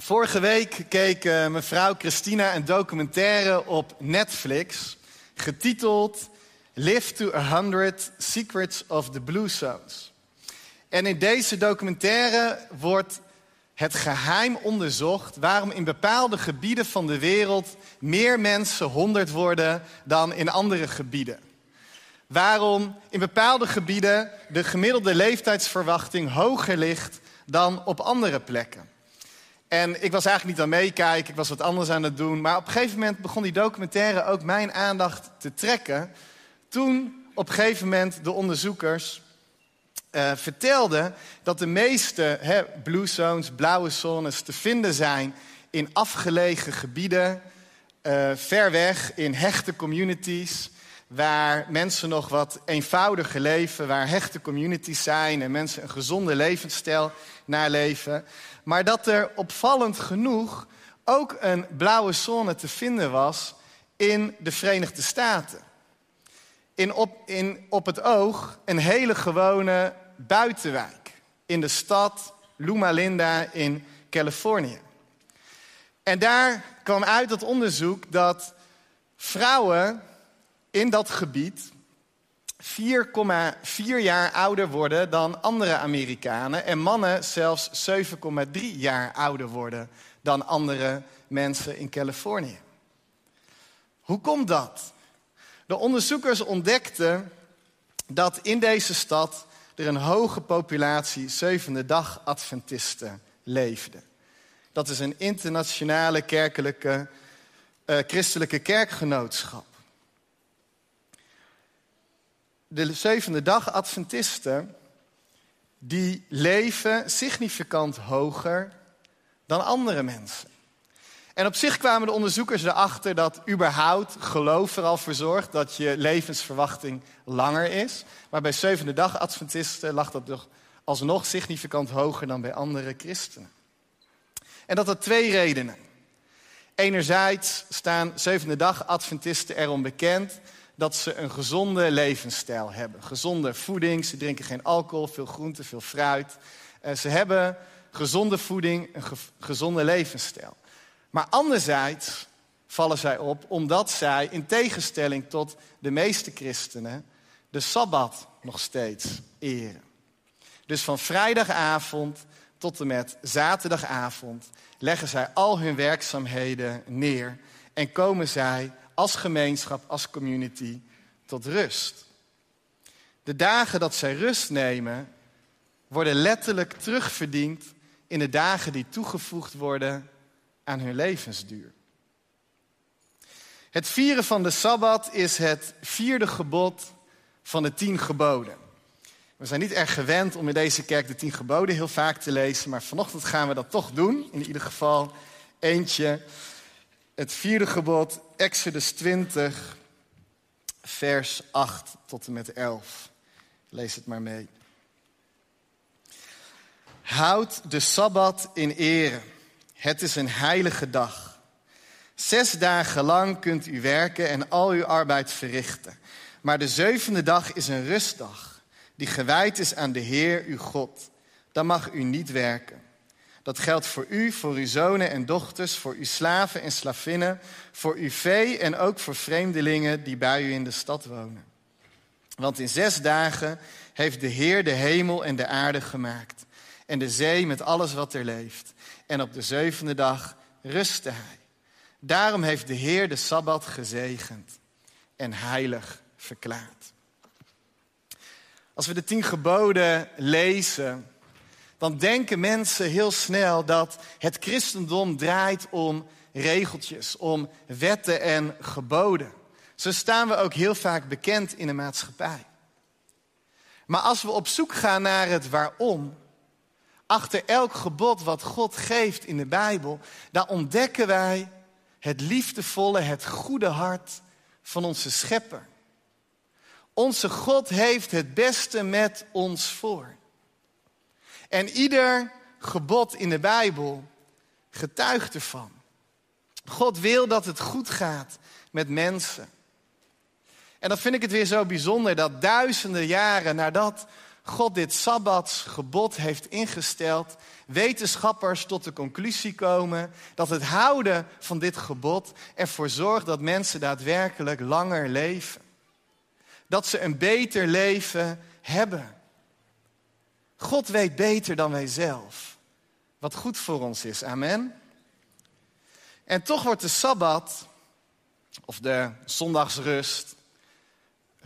Vorige week keek uh, mevrouw Christina een documentaire op Netflix, getiteld Live to 100 Secrets of the Blue Zones. En in deze documentaire wordt het geheim onderzocht waarom in bepaalde gebieden van de wereld meer mensen 100 worden dan in andere gebieden. Waarom in bepaalde gebieden de gemiddelde leeftijdsverwachting hoger ligt dan op andere plekken. En ik was eigenlijk niet aan meekijken, ik was wat anders aan het doen. Maar op een gegeven moment begon die documentaire ook mijn aandacht te trekken. Toen op een gegeven moment de onderzoekers uh, vertelden dat de meeste hè, blue zones, blauwe zones, te vinden zijn in afgelegen gebieden, uh, ver weg, in hechte communities waar mensen nog wat eenvoudiger leven, waar hechte communities zijn en mensen een gezonde levensstijl naleven. Maar dat er opvallend genoeg ook een blauwe zone te vinden was in de Verenigde Staten. In op, in op het oog een hele gewone buitenwijk in de stad Loma Linda in Californië. En daar kwam uit het onderzoek dat vrouwen in dat gebied 4,4 jaar ouder worden dan andere Amerikanen en mannen zelfs 7,3 jaar ouder worden dan andere mensen in Californië. Hoe komt dat? De onderzoekers ontdekten dat in deze stad er een hoge populatie zevende dag Adventisten leefde. Dat is een internationale kerkelijke, uh, christelijke kerkgenootschap de zevende dag Adventisten, die leven significant hoger dan andere mensen. En op zich kwamen de onderzoekers erachter dat überhaupt geloof er al voor zorgt dat je levensverwachting langer is. Maar bij zevende dag Adventisten lag dat toch alsnog significant hoger dan bij andere christenen. En dat had twee redenen. Enerzijds staan zevende dag Adventisten erom bekend dat ze een gezonde levensstijl hebben. Gezonde voeding, ze drinken geen alcohol, veel groente, veel fruit. Uh, ze hebben gezonde voeding, een ge gezonde levensstijl. Maar anderzijds vallen zij op omdat zij, in tegenstelling tot de meeste christenen, de Sabbat nog steeds eren. Dus van vrijdagavond tot en met zaterdagavond leggen zij al hun werkzaamheden neer en komen zij als gemeenschap, als community tot rust. De dagen dat zij rust nemen, worden letterlijk terugverdiend in de dagen die toegevoegd worden aan hun levensduur. Het vieren van de Sabbat is het vierde gebod van de tien geboden. We zijn niet erg gewend om in deze kerk de tien geboden heel vaak te lezen, maar vanochtend gaan we dat toch doen. In ieder geval eentje het vierde gebod, Exodus 20, vers 8 tot en met 11. Lees het maar mee. Houd de Sabbat in ere. Het is een heilige dag. Zes dagen lang kunt u werken en al uw arbeid verrichten. Maar de zevende dag is een rustdag, die gewijd is aan de Heer uw God. Dan mag u niet werken. Dat geldt voor u, voor uw zonen en dochters, voor uw slaven en slavinnen, voor uw vee en ook voor vreemdelingen die bij u in de stad wonen. Want in zes dagen heeft de Heer de hemel en de aarde gemaakt en de zee met alles wat er leeft. En op de zevende dag rustte hij. Daarom heeft de Heer de Sabbat gezegend en heilig verklaard. Als we de tien geboden lezen, dan denken mensen heel snel dat het christendom draait om regeltjes, om wetten en geboden. Zo staan we ook heel vaak bekend in de maatschappij. Maar als we op zoek gaan naar het waarom, achter elk gebod wat God geeft in de Bijbel, dan ontdekken wij het liefdevolle, het goede hart van onze schepper. Onze God heeft het beste met ons voor. En ieder gebod in de Bijbel getuigt ervan. God wil dat het goed gaat met mensen. En dan vind ik het weer zo bijzonder dat duizenden jaren nadat God dit sabbatsgebod heeft ingesteld, wetenschappers tot de conclusie komen dat het houden van dit gebod ervoor zorgt dat mensen daadwerkelijk langer leven. Dat ze een beter leven hebben. God weet beter dan wij zelf wat goed voor ons is. Amen. En toch wordt de sabbat, of de zondagsrust,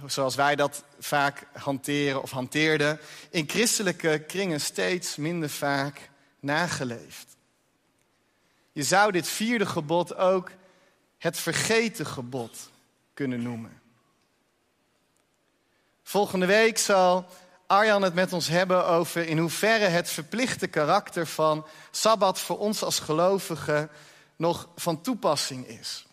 zoals wij dat vaak hanteren of hanteerden, in christelijke kringen steeds minder vaak nageleefd. Je zou dit vierde gebod ook het vergeten gebod kunnen noemen. Volgende week zal Arjan het met ons hebben over in hoeverre het verplichte karakter van Sabbat voor ons als gelovigen nog van toepassing is.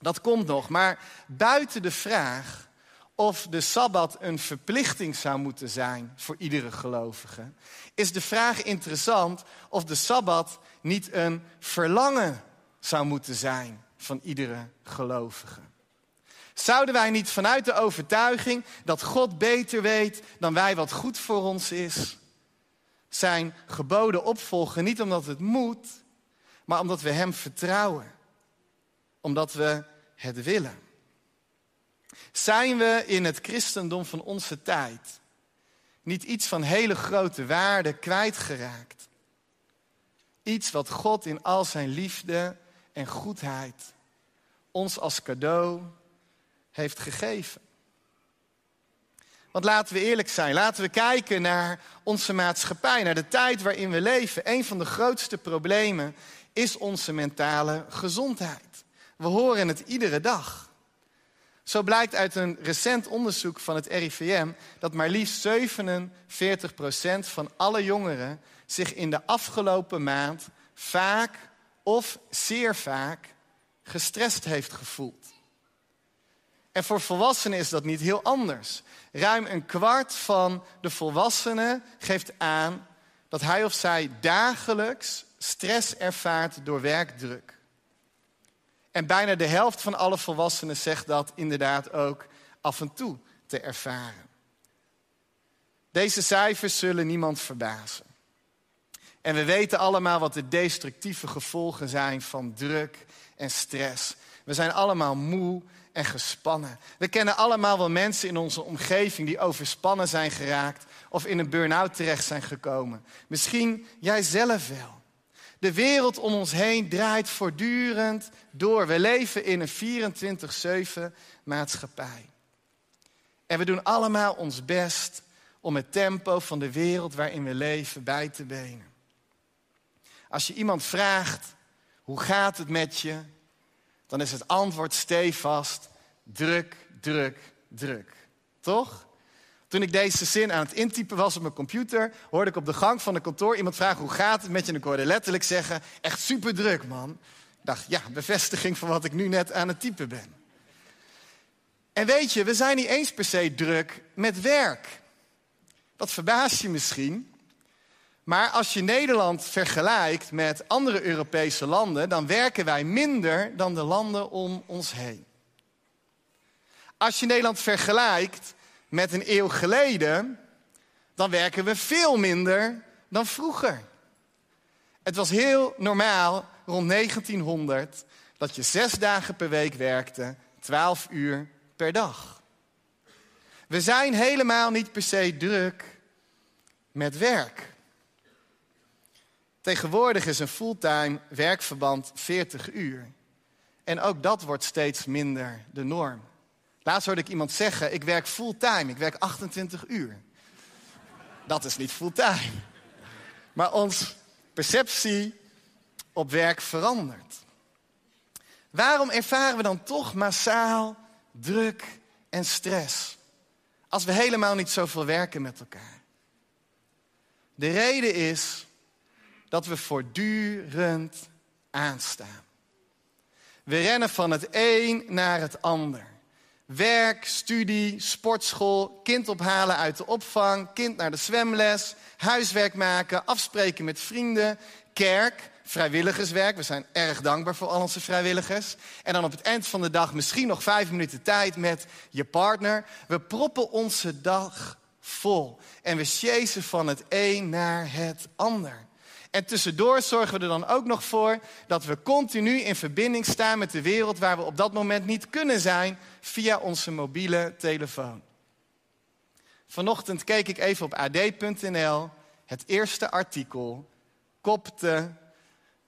Dat komt nog, maar buiten de vraag of de Sabbat een verplichting zou moeten zijn voor iedere gelovige, is de vraag interessant of de Sabbat niet een verlangen zou moeten zijn van iedere gelovige. Zouden wij niet vanuit de overtuiging dat God beter weet dan wij wat goed voor ons is, zijn geboden opvolgen, niet omdat het moet, maar omdat we Hem vertrouwen, omdat we het willen? Zijn we in het christendom van onze tijd niet iets van hele grote waarde kwijtgeraakt? Iets wat God in al zijn liefde en goedheid ons als cadeau heeft gegeven. Want laten we eerlijk zijn, laten we kijken naar onze maatschappij, naar de tijd waarin we leven. Een van de grootste problemen is onze mentale gezondheid. We horen het iedere dag. Zo blijkt uit een recent onderzoek van het RIVM dat maar liefst 47% van alle jongeren zich in de afgelopen maand vaak of zeer vaak gestrest heeft gevoeld. En voor volwassenen is dat niet heel anders. Ruim een kwart van de volwassenen geeft aan dat hij of zij dagelijks stress ervaart door werkdruk. En bijna de helft van alle volwassenen zegt dat inderdaad ook af en toe te ervaren. Deze cijfers zullen niemand verbazen. En we weten allemaal wat de destructieve gevolgen zijn van druk en stress. We zijn allemaal moe en gespannen. We kennen allemaal wel mensen in onze omgeving die overspannen zijn geraakt of in een burn-out terecht zijn gekomen. Misschien jij zelf wel. De wereld om ons heen draait voortdurend door. We leven in een 24-7 maatschappij. En we doen allemaal ons best om het tempo van de wereld waarin we leven bij te benen. Als je iemand vraagt, hoe gaat het met je? Dan is het antwoord stevast, druk, druk, druk. Toch? Toen ik deze zin aan het intypen was op mijn computer, hoorde ik op de gang van het kantoor iemand vragen hoe gaat het met je. En ik hoorde letterlijk zeggen, echt super druk man. Ik dacht, ja, bevestiging van wat ik nu net aan het typen ben. En weet je, we zijn niet eens per se druk met werk. Dat verbaast je misschien. Maar als je Nederland vergelijkt met andere Europese landen, dan werken wij minder dan de landen om ons heen. Als je Nederland vergelijkt met een eeuw geleden, dan werken we veel minder dan vroeger. Het was heel normaal rond 1900 dat je zes dagen per week werkte, 12 uur per dag. We zijn helemaal niet per se druk met werk. Tegenwoordig is een fulltime werkverband 40 uur. En ook dat wordt steeds minder de norm. Laatst hoorde ik iemand zeggen, ik werk fulltime, ik werk 28 uur. Dat is niet fulltime. Maar ons perceptie op werk verandert. Waarom ervaren we dan toch massaal druk en stress? Als we helemaal niet zoveel werken met elkaar. De reden is dat we voortdurend aanstaan. We rennen van het een naar het ander. Werk, studie, sportschool, kind ophalen uit de opvang, kind naar de zwemles, huiswerk maken, afspreken met vrienden, kerk, vrijwilligerswerk. We zijn erg dankbaar voor al onze vrijwilligers. En dan op het eind van de dag misschien nog vijf minuten tijd met je partner. We proppen onze dag vol. En we chasen van het een naar het ander. En tussendoor zorgen we er dan ook nog voor dat we continu in verbinding staan met de wereld waar we op dat moment niet kunnen zijn via onze mobiele telefoon. Vanochtend keek ik even op ad.nl, het eerste artikel, kopte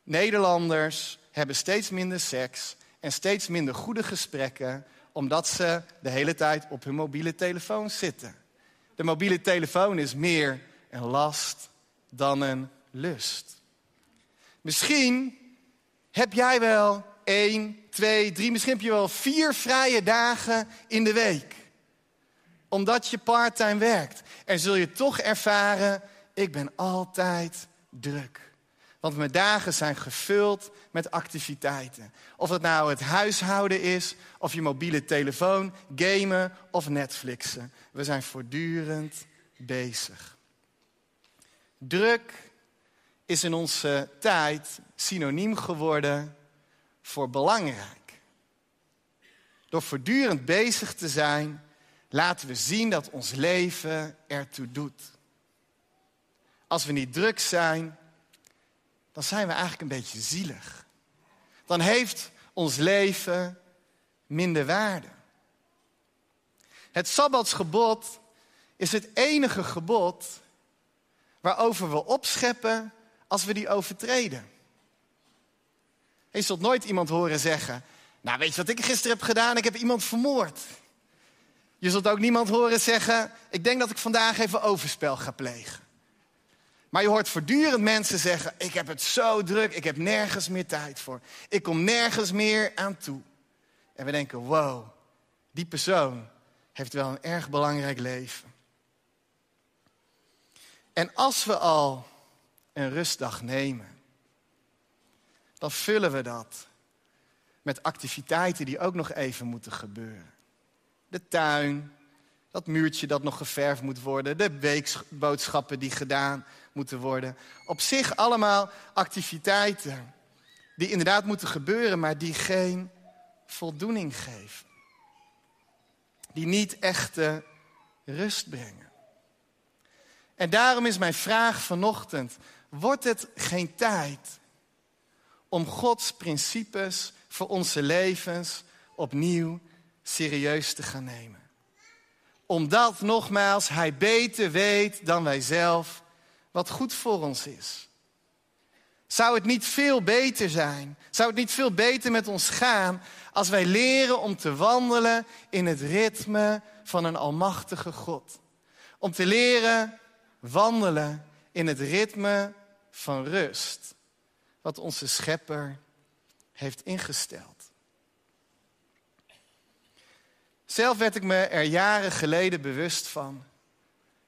Nederlanders hebben steeds minder seks en steeds minder goede gesprekken omdat ze de hele tijd op hun mobiele telefoon zitten. De mobiele telefoon is meer een last dan een lust. Misschien heb jij wel één, twee, drie, misschien heb je wel vier vrije dagen in de week. Omdat je parttime werkt. En zul je toch ervaren, ik ben altijd druk. Want mijn dagen zijn gevuld met activiteiten. Of het nou het huishouden is, of je mobiele telefoon, gamen of Netflixen. We zijn voortdurend bezig. Druk is in onze tijd synoniem geworden voor belangrijk. Door voortdurend bezig te zijn, laten we zien dat ons leven ertoe doet. Als we niet druk zijn, dan zijn we eigenlijk een beetje zielig. Dan heeft ons leven minder waarde. Het Sabbatsgebod is het enige gebod waarover we opscheppen als we die overtreden. Je zult nooit iemand horen zeggen, nou weet je wat ik gisteren heb gedaan? Ik heb iemand vermoord. Je zult ook niemand horen zeggen, ik denk dat ik vandaag even overspel ga plegen. Maar je hoort voortdurend mensen zeggen: Ik heb het zo druk, ik heb nergens meer tijd voor. Ik kom nergens meer aan toe. En we denken: Wow, die persoon heeft wel een erg belangrijk leven. En als we al een rustdag nemen, dan vullen we dat met activiteiten die ook nog even moeten gebeuren. De tuin, dat muurtje dat nog geverfd moet worden, de weekboodschappen die gedaan moeten worden. Op zich allemaal activiteiten die inderdaad moeten gebeuren, maar die geen voldoening geven. Die niet echte rust brengen. En daarom is mijn vraag vanochtend: wordt het geen tijd om Gods principes voor onze levens opnieuw serieus te gaan nemen? Omdat, nogmaals, Hij beter weet dan wij zelf wat goed voor ons is. Zou het niet veel beter zijn? Zou het niet veel beter met ons gaan als wij leren om te wandelen in het ritme van een almachtige God? Om te leren wandelen in het ritme van rust, wat onze schepper heeft ingesteld. Zelf werd ik me er jaren geleden bewust van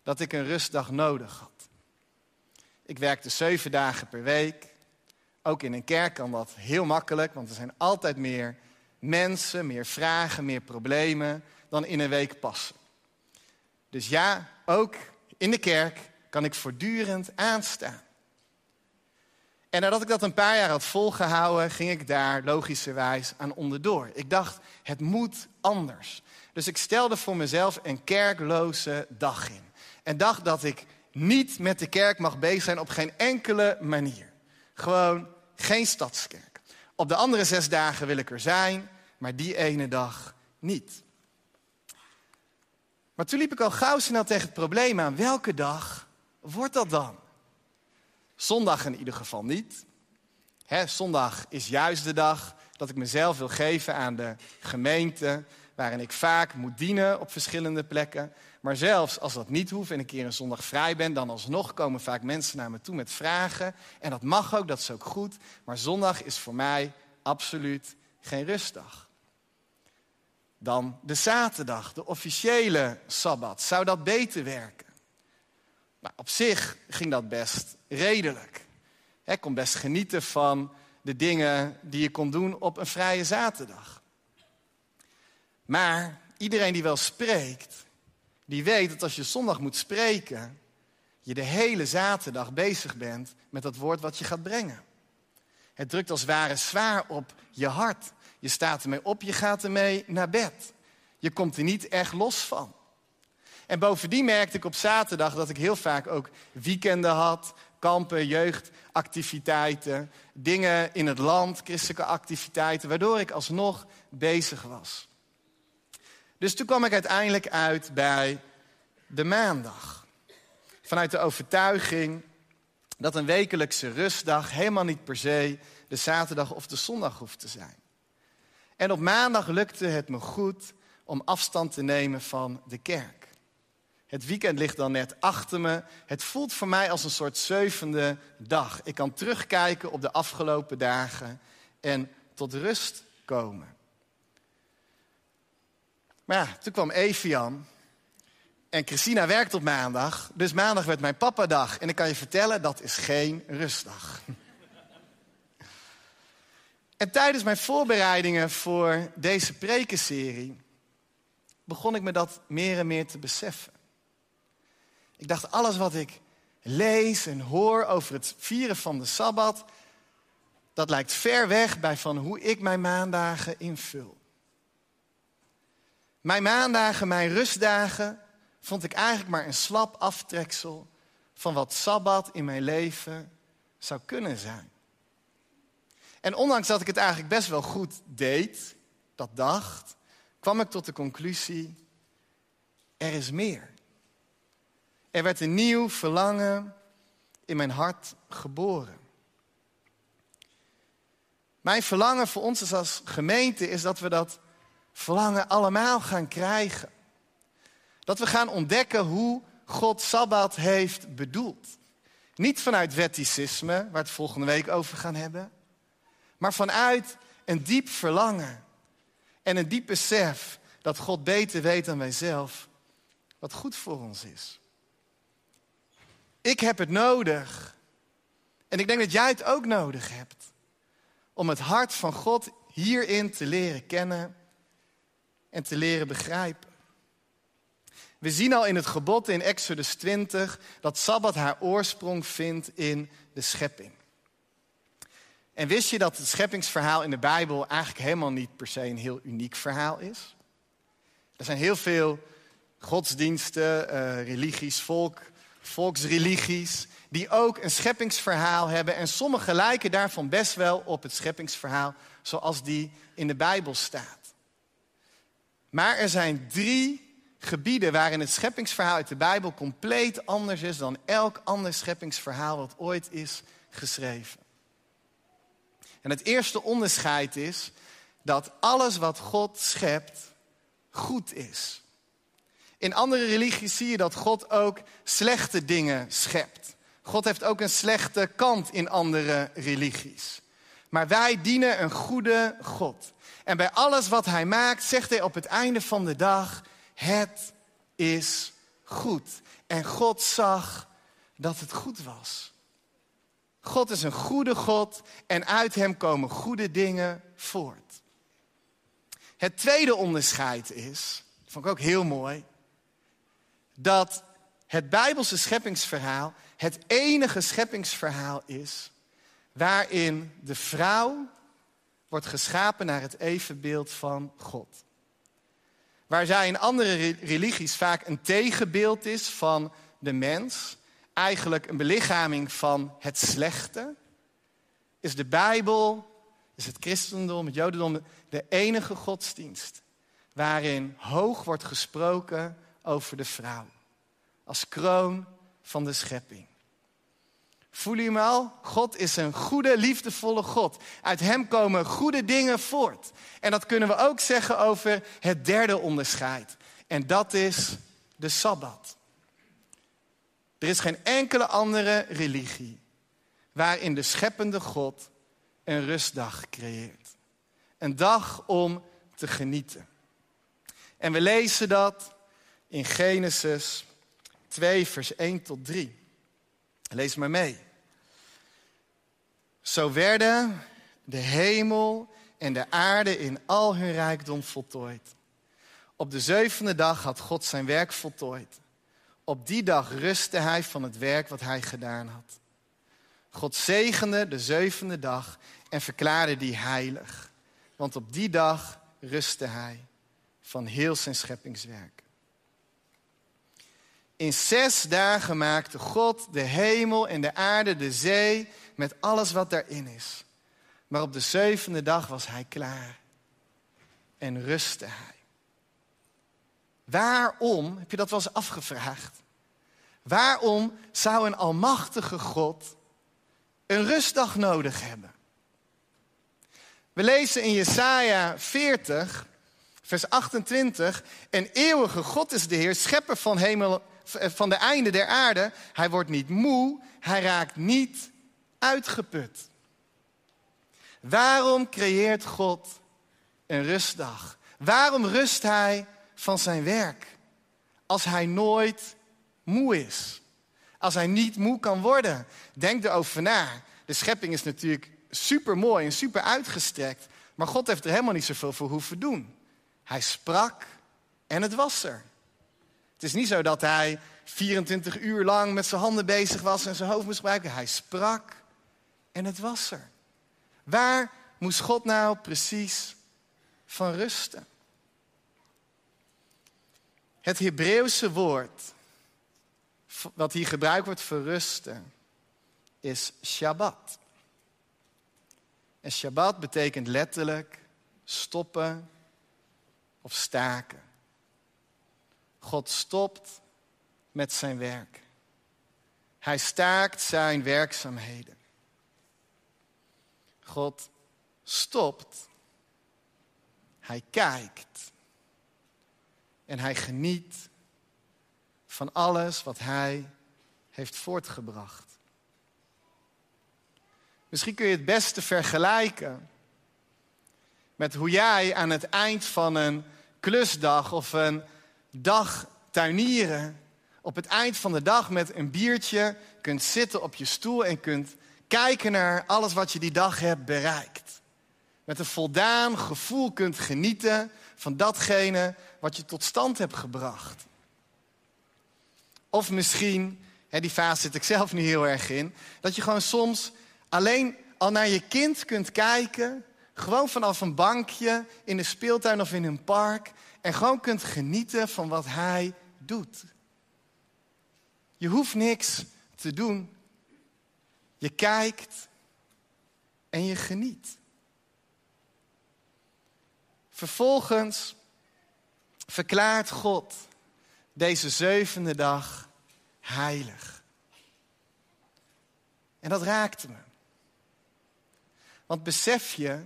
dat ik een rustdag nodig had. Ik werkte zeven dagen per week. Ook in een kerk kan dat heel makkelijk, want er zijn altijd meer mensen, meer vragen, meer problemen dan in een week passen. Dus ja, ook in de kerk kan ik voortdurend aanstaan. En nadat ik dat een paar jaar had volgehouden, ging ik daar logischerwijs aan onderdoor. Ik dacht, het moet anders. Dus ik stelde voor mezelf een kerkloze dag in. En dacht dat ik niet met de kerk mag bezig zijn op geen enkele manier. Gewoon geen stadskerk. Op de andere zes dagen wil ik er zijn, maar die ene dag niet. Maar toen liep ik al gauw snel tegen het probleem aan. Welke dag wordt dat dan? Zondag in ieder geval niet. zondag is juist de dag dat ik mezelf wil geven aan de gemeente, waarin ik vaak moet dienen op verschillende plekken. Maar zelfs als dat niet hoeft en een keer een zondag vrij ben, dan alsnog komen vaak mensen naar me toe met vragen. En dat mag ook, dat is ook goed. Maar zondag is voor mij absoluut geen rustdag. Dan de zaterdag, de officiële sabbat. Zou dat beter werken? Op zich ging dat best redelijk. Ik kon best genieten van de dingen die je kon doen op een vrije zaterdag. Maar iedereen die wel spreekt, die weet dat als je zondag moet spreken, je de hele zaterdag bezig bent met dat woord wat je gaat brengen. Het drukt als ware zwaar op je hart. Je staat ermee op, je gaat ermee naar bed. Je komt er niet echt los van. En bovendien merkte ik op zaterdag dat ik heel vaak ook weekenden had, kampen, jeugdactiviteiten, dingen in het land, christelijke activiteiten, waardoor ik alsnog bezig was. Dus toen kwam ik uiteindelijk uit bij de maandag. Vanuit de overtuiging dat een wekelijkse rustdag helemaal niet per se de zaterdag of de zondag hoeft te zijn. En op maandag lukte het me goed om afstand te nemen van de kerk. Het weekend ligt dan net achter me. Het voelt voor mij als een soort zevende dag. Ik kan terugkijken op de afgelopen dagen en tot rust komen. Maar ja, toen kwam Evian. En Christina werkt op maandag. Dus maandag werd mijn papadag. En ik kan je vertellen, dat is geen rustdag. En tijdens mijn voorbereidingen voor deze prekenserie begon ik me dat meer en meer te beseffen. Ik dacht, alles wat ik lees en hoor over het vieren van de Sabbat, dat lijkt ver weg bij van hoe ik mijn maandagen invul. Mijn maandagen, mijn rustdagen, vond ik eigenlijk maar een slap aftreksel van wat Sabbat in mijn leven zou kunnen zijn. En ondanks dat ik het eigenlijk best wel goed deed, dat dacht, kwam ik tot de conclusie, er is meer. Er werd een nieuw verlangen in mijn hart geboren. Mijn verlangen voor ons als gemeente is dat we dat verlangen allemaal gaan krijgen. Dat we gaan ontdekken hoe God Sabbat heeft bedoeld. Niet vanuit wetticisme, waar we het volgende week over gaan hebben, maar vanuit een diep verlangen en een diep besef dat God beter weet dan wij zelf wat goed voor ons is. Ik heb het nodig. En ik denk dat jij het ook nodig hebt. Om het hart van God hierin te leren kennen en te leren begrijpen. We zien al in het gebod in Exodus 20 dat Sabbat haar oorsprong vindt in de schepping. En wist je dat het scheppingsverhaal in de Bijbel eigenlijk helemaal niet per se een heel uniek verhaal is? Er zijn heel veel godsdiensten, uh, religies, volk, volksreligies, die ook een scheppingsverhaal hebben. En sommige lijken daarvan best wel op het scheppingsverhaal zoals die in de Bijbel staat. Maar er zijn drie gebieden waarin het scheppingsverhaal uit de Bijbel compleet anders is dan elk ander scheppingsverhaal wat ooit is geschreven. En het eerste onderscheid is dat alles wat God schept goed is. In andere religies zie je dat God ook slechte dingen schept. God heeft ook een slechte kant in andere religies. Maar wij dienen een goede God. En bij alles wat hij maakt, zegt hij op het einde van de dag: Het is goed. En God zag dat het goed was. God is een goede God en uit hem komen goede dingen voort. Het tweede onderscheid is, vond ik ook heel mooi, dat het Bijbelse scheppingsverhaal het enige scheppingsverhaal is waarin de vrouw wordt geschapen naar het evenbeeld van God. Waar zij in andere religies vaak een tegenbeeld is van de mens, eigenlijk een belichaming van het slechte, is de Bijbel, is het christendom, het jodendom de enige godsdienst waarin hoog wordt gesproken over de vrouw. Als kroon van de schepping. Voel je hem al? God is een goede, liefdevolle God. Uit hem komen goede dingen voort. En dat kunnen we ook zeggen over het derde onderscheid. En dat is de Sabbat. Er is geen enkele andere religie waarin de scheppende God een rustdag creëert. Een dag om te genieten. En we lezen dat in Genesis 2, vers 1 tot 3. Lees maar mee. Zo werden de hemel en de aarde in al hun rijkdom voltooid. Op de zevende dag had God zijn werk voltooid. Op die dag rustte hij van het werk wat hij gedaan had. God zegende de zevende dag en verklaarde die heilig. Want op die dag rustte hij van heel zijn scheppingswerk. In zes dagen maakte God de hemel en de aarde, de zee, met alles wat daarin is. Maar op de zevende dag was hij klaar en rustte hij. Waarom, heb je dat wel eens afgevraagd? Waarom zou een almachtige God een rustdag nodig hebben? We lezen in Jesaja 40, vers 28. Een eeuwige God is de Heer, schepper van, hemel, van de einde der aarde. Hij wordt niet moe, hij raakt niet uitgeput. Waarom creëert God een rustdag? Waarom rust hij van zijn werk? Als hij nooit moe is. Als hij niet moe kan worden. Denk erover na. De schepping is natuurlijk super mooi en super uitgestrekt. Maar God heeft er helemaal niet zoveel voor hoeven doen. Hij sprak en het was er. Het is niet zo dat hij 24 uur lang met zijn handen bezig was en zijn hoofd moest gebruiken. Hij sprak en het was er. Waar moest God nou precies van rusten? Het Hebreeuwse woord wat hier gebruikt wordt voor rusten is Shabbat. En Shabbat betekent letterlijk stoppen of staken. God stopt met zijn werk. Hij staakt zijn werkzaamheden. God stopt. Hij kijkt. En hij geniet van alles wat hij heeft voortgebracht. Misschien kun je het beste vergelijken met hoe jij aan het eind van een klusdag of een dag tuinieren op het eind van de dag met een biertje kunt zitten op je stoel en kunt kijken naar alles wat je die dag hebt bereikt. Met een voldaan gevoel kunt genieten van datgene wat je tot stand hebt gebracht. Of misschien, hè, die fase zit ik zelf niet heel erg in, dat je gewoon soms alleen al naar je kind kunt kijken, gewoon vanaf een bankje in de speeltuin of in een park, en gewoon kunt genieten van wat hij doet. Je hoeft niks te doen. Je kijkt en je geniet. Vervolgens verklaart God deze zevende dag heilig. En dat raakte me. Want besef je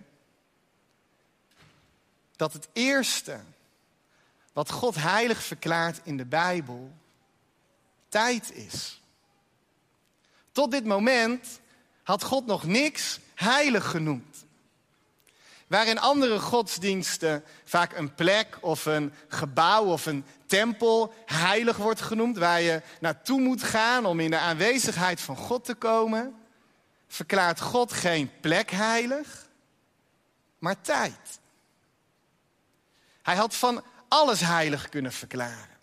dat het eerste wat God heilig verklaart in de Bijbel tijd is. Tot dit moment had God nog niks heilig genoemd. Waar in andere godsdiensten vaak een plek of een gebouw of een tempel heilig wordt genoemd, waar je naartoe moet gaan om in de aanwezigheid van God te komen, verklaart God geen plek heilig, maar tijd. Hij had van alles heilig kunnen verklaren.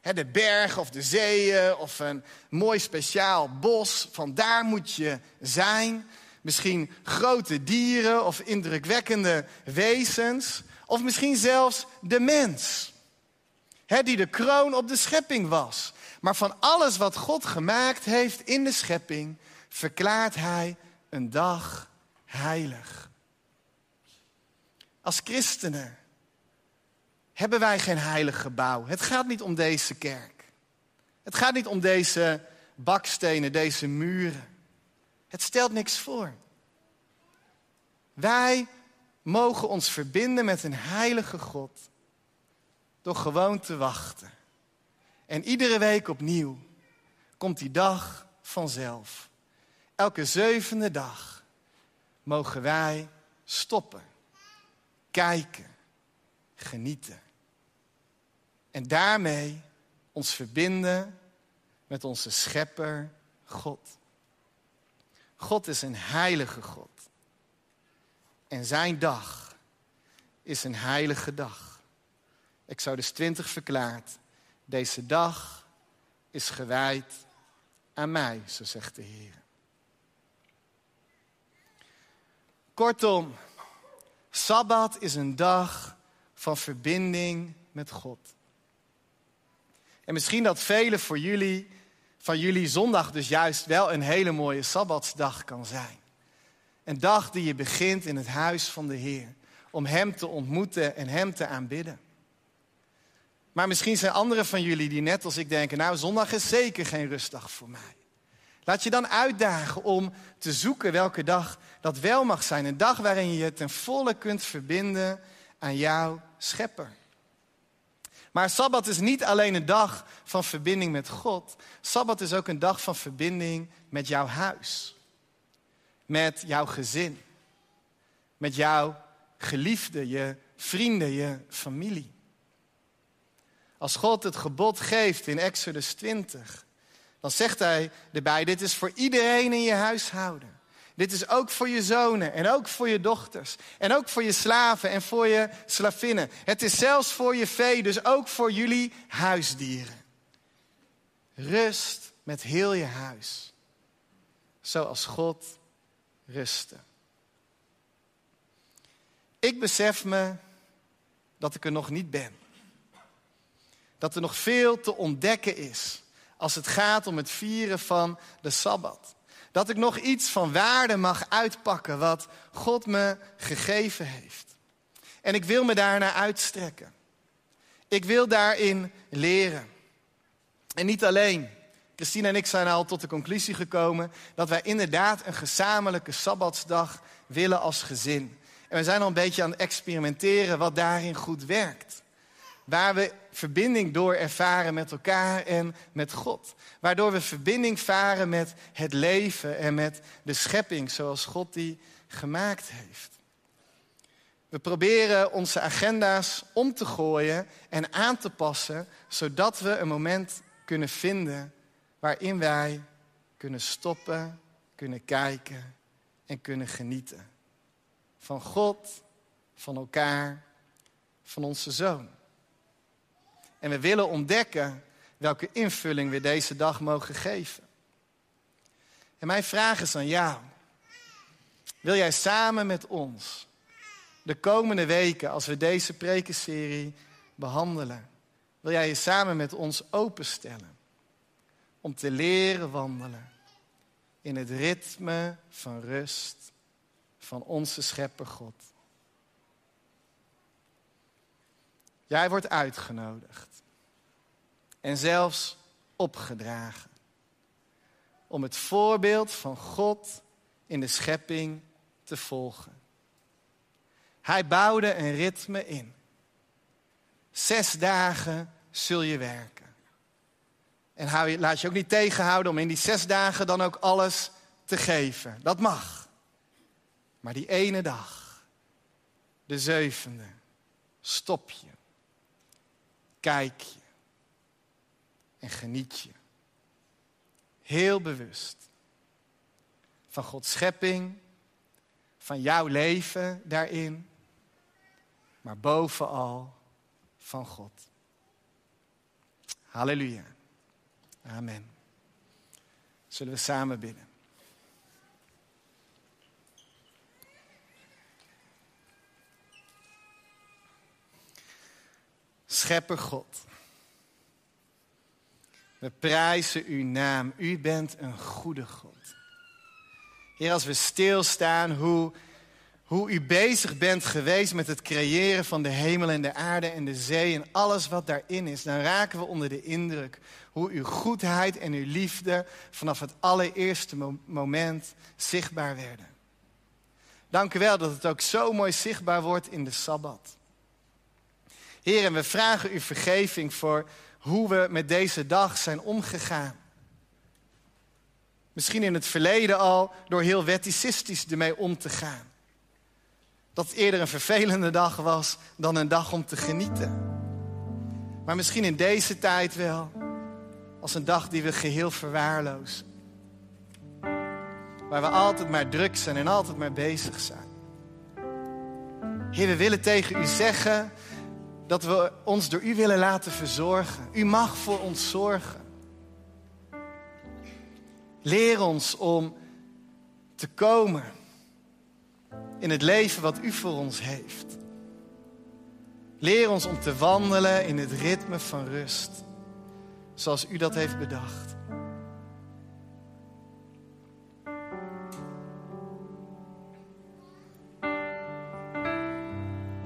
De berg of de zeeën of een mooi speciaal bos, van daar moet je zijn. Misschien grote dieren of indrukwekkende wezens. Of misschien zelfs de mens. Die de kroon op de schepping was. Maar van alles wat God gemaakt heeft in de schepping, verklaart hij een dag heilig. Als christenen hebben wij geen heilig gebouw. Het gaat niet om deze kerk. Het gaat niet om deze bakstenen, deze muren. Het stelt niks voor. Wij mogen ons verbinden met een heilige God door gewoon te wachten. En iedere week opnieuw komt die dag vanzelf. Elke zevende dag mogen wij stoppen, kijken, genieten. En daarmee ons verbinden met onze schepper God. God is een heilige God. En zijn dag is een heilige dag. Exodus 20 verklaart, deze dag is gewijd aan mij, zo zegt de Heer. Kortom, Sabbat is een dag van verbinding met God. En misschien dat velen voor jullie, van jullie zondag dus juist wel een hele mooie sabbatsdag kan zijn. Een dag die je begint in het huis van de Heer. Om Hem te ontmoeten en Hem te aanbidden. Maar misschien zijn anderen van jullie die net als ik denken, nou zondag is zeker geen rustdag voor mij. Laat je dan uitdagen om te zoeken welke dag dat wel mag zijn. Een dag waarin je je ten volle kunt verbinden aan jouw schepper. Maar Sabbat is niet alleen een dag van verbinding met God. Sabbat is ook een dag van verbinding met jouw huis. Met jouw gezin. Met jouw geliefde, je vrienden, je familie. Als God het gebod geeft in Exodus 20, dan zegt hij erbij: Dit is voor iedereen in je huishouden. Dit is ook voor je zonen en ook voor je dochters. En ook voor je slaven en voor je slavinnen. Het is zelfs voor je vee, dus ook voor jullie huisdieren. Rust met heel je huis. Zoals God rustte. Ik besef me dat ik er nog niet ben. Dat er nog veel te ontdekken is als het gaat om het vieren van de Sabbat. Dat ik nog iets van waarde mag uitpakken wat God me gegeven heeft. En ik wil me daarnaar uitstrekken. Ik wil daarin leren. En niet alleen. Christine en ik zijn al tot de conclusie gekomen dat wij inderdaad een gezamenlijke Sabbatsdag willen als gezin. En we zijn al een beetje aan het experimenteren wat daarin goed werkt. Waar we verbinding door ervaren met elkaar en met God. Waardoor we verbinding varen met het leven en met de schepping zoals God die gemaakt heeft. We proberen onze agenda's om te gooien en aan te passen, zodat we een moment kunnen vinden waarin wij kunnen stoppen, kunnen kijken en kunnen genieten. Van God, van elkaar, van onze zoon. En we willen ontdekken welke invulling we deze dag mogen geven. En mijn vraag is aan jou. Wil jij samen met ons de komende weken, als we deze prekenserie behandelen, wil jij je samen met ons openstellen om te leren wandelen in het ritme van rust van onze schepper God? Jij wordt uitgenodigd en zelfs opgedragen. Om het voorbeeld van God in de schepping te volgen. Hij bouwde een ritme in. Zes dagen zul je werken. En laat je ook niet tegenhouden om in die zes dagen dan ook alles te geven. Dat mag. Maar die ene dag, de zevende, stop je. Kijk je en geniet je. Heel bewust van Gods schepping, van jouw leven daarin, maar bovenal van God. Halleluja. Amen. Zullen we samen bidden? Schepper God. We prijzen uw naam. U bent een goede God. Heer, als we stilstaan hoe, hoe u bezig bent geweest met het creëren van de hemel en de aarde en de zee en alles wat daarin is, dan raken we onder de indruk hoe uw goedheid en uw liefde vanaf het allereerste moment zichtbaar werden. Dank u wel dat het ook zo mooi zichtbaar wordt in de Sabbat. Heer, en we vragen uw vergeving voor hoe we met deze dag zijn omgegaan. Misschien in het verleden al door heel weticistisch ermee om te gaan. Dat het eerder een vervelende dag was dan een dag om te genieten. Maar misschien in deze tijd wel als een dag die we geheel verwaarlozen. Waar we altijd maar druk zijn en altijd maar bezig zijn. Heer, we willen tegen u zeggen dat we ons door u willen laten verzorgen. U mag voor ons zorgen. Leer ons om te komen in het leven wat u voor ons heeft. Leer ons om te wandelen in het ritme van rust. zoals u dat heeft bedacht.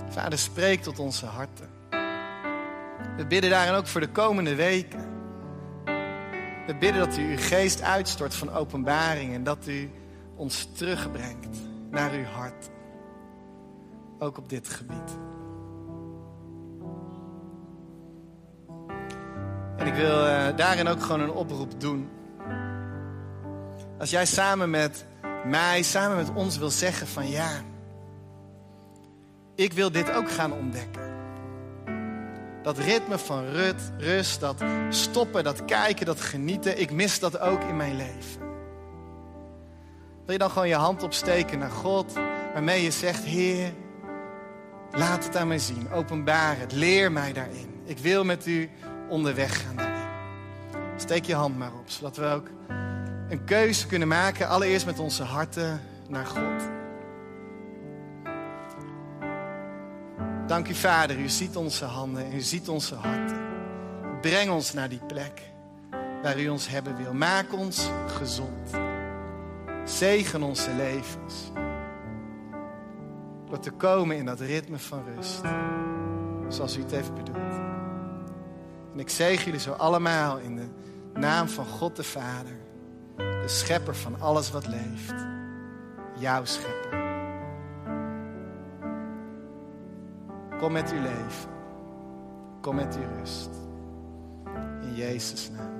Vader, spreek tot onze harten. We bidden daarin ook voor de komende weken. We bidden dat u uw geest uitstort van openbaring en dat u ons terugbrengt naar uw hart. Ook op dit gebied. En ik wil uh, daarin ook gewoon een oproep doen. Als jij samen met mij, samen met ons wil zeggen van ja, ik wil dit ook gaan ontdekken. Dat ritme van rut, rust, dat stoppen, dat kijken, dat genieten, ik mis dat ook in mijn leven. Wil je dan gewoon je hand opsteken naar God, waarmee je zegt, Heer, laat het aan mij zien, openbaar het, leer mij daarin. Ik wil met u onderweg gaan daarin. Steek je hand maar op, zodat we ook een keuze kunnen maken, allereerst met onze harten naar God. Dank u, Vader. U ziet onze handen en u ziet onze harten. Breng ons naar die plek waar u ons hebben wil. Maak ons gezond. Zegen onze levens. Door te komen in dat ritme van rust. Zoals u het heeft bedoeld. En ik zegen jullie zo allemaal in de naam van God de Vader. De schepper van alles wat leeft. Jouw schepper. Kom met uw leven. Kom met uw rust. In Jezus' naam.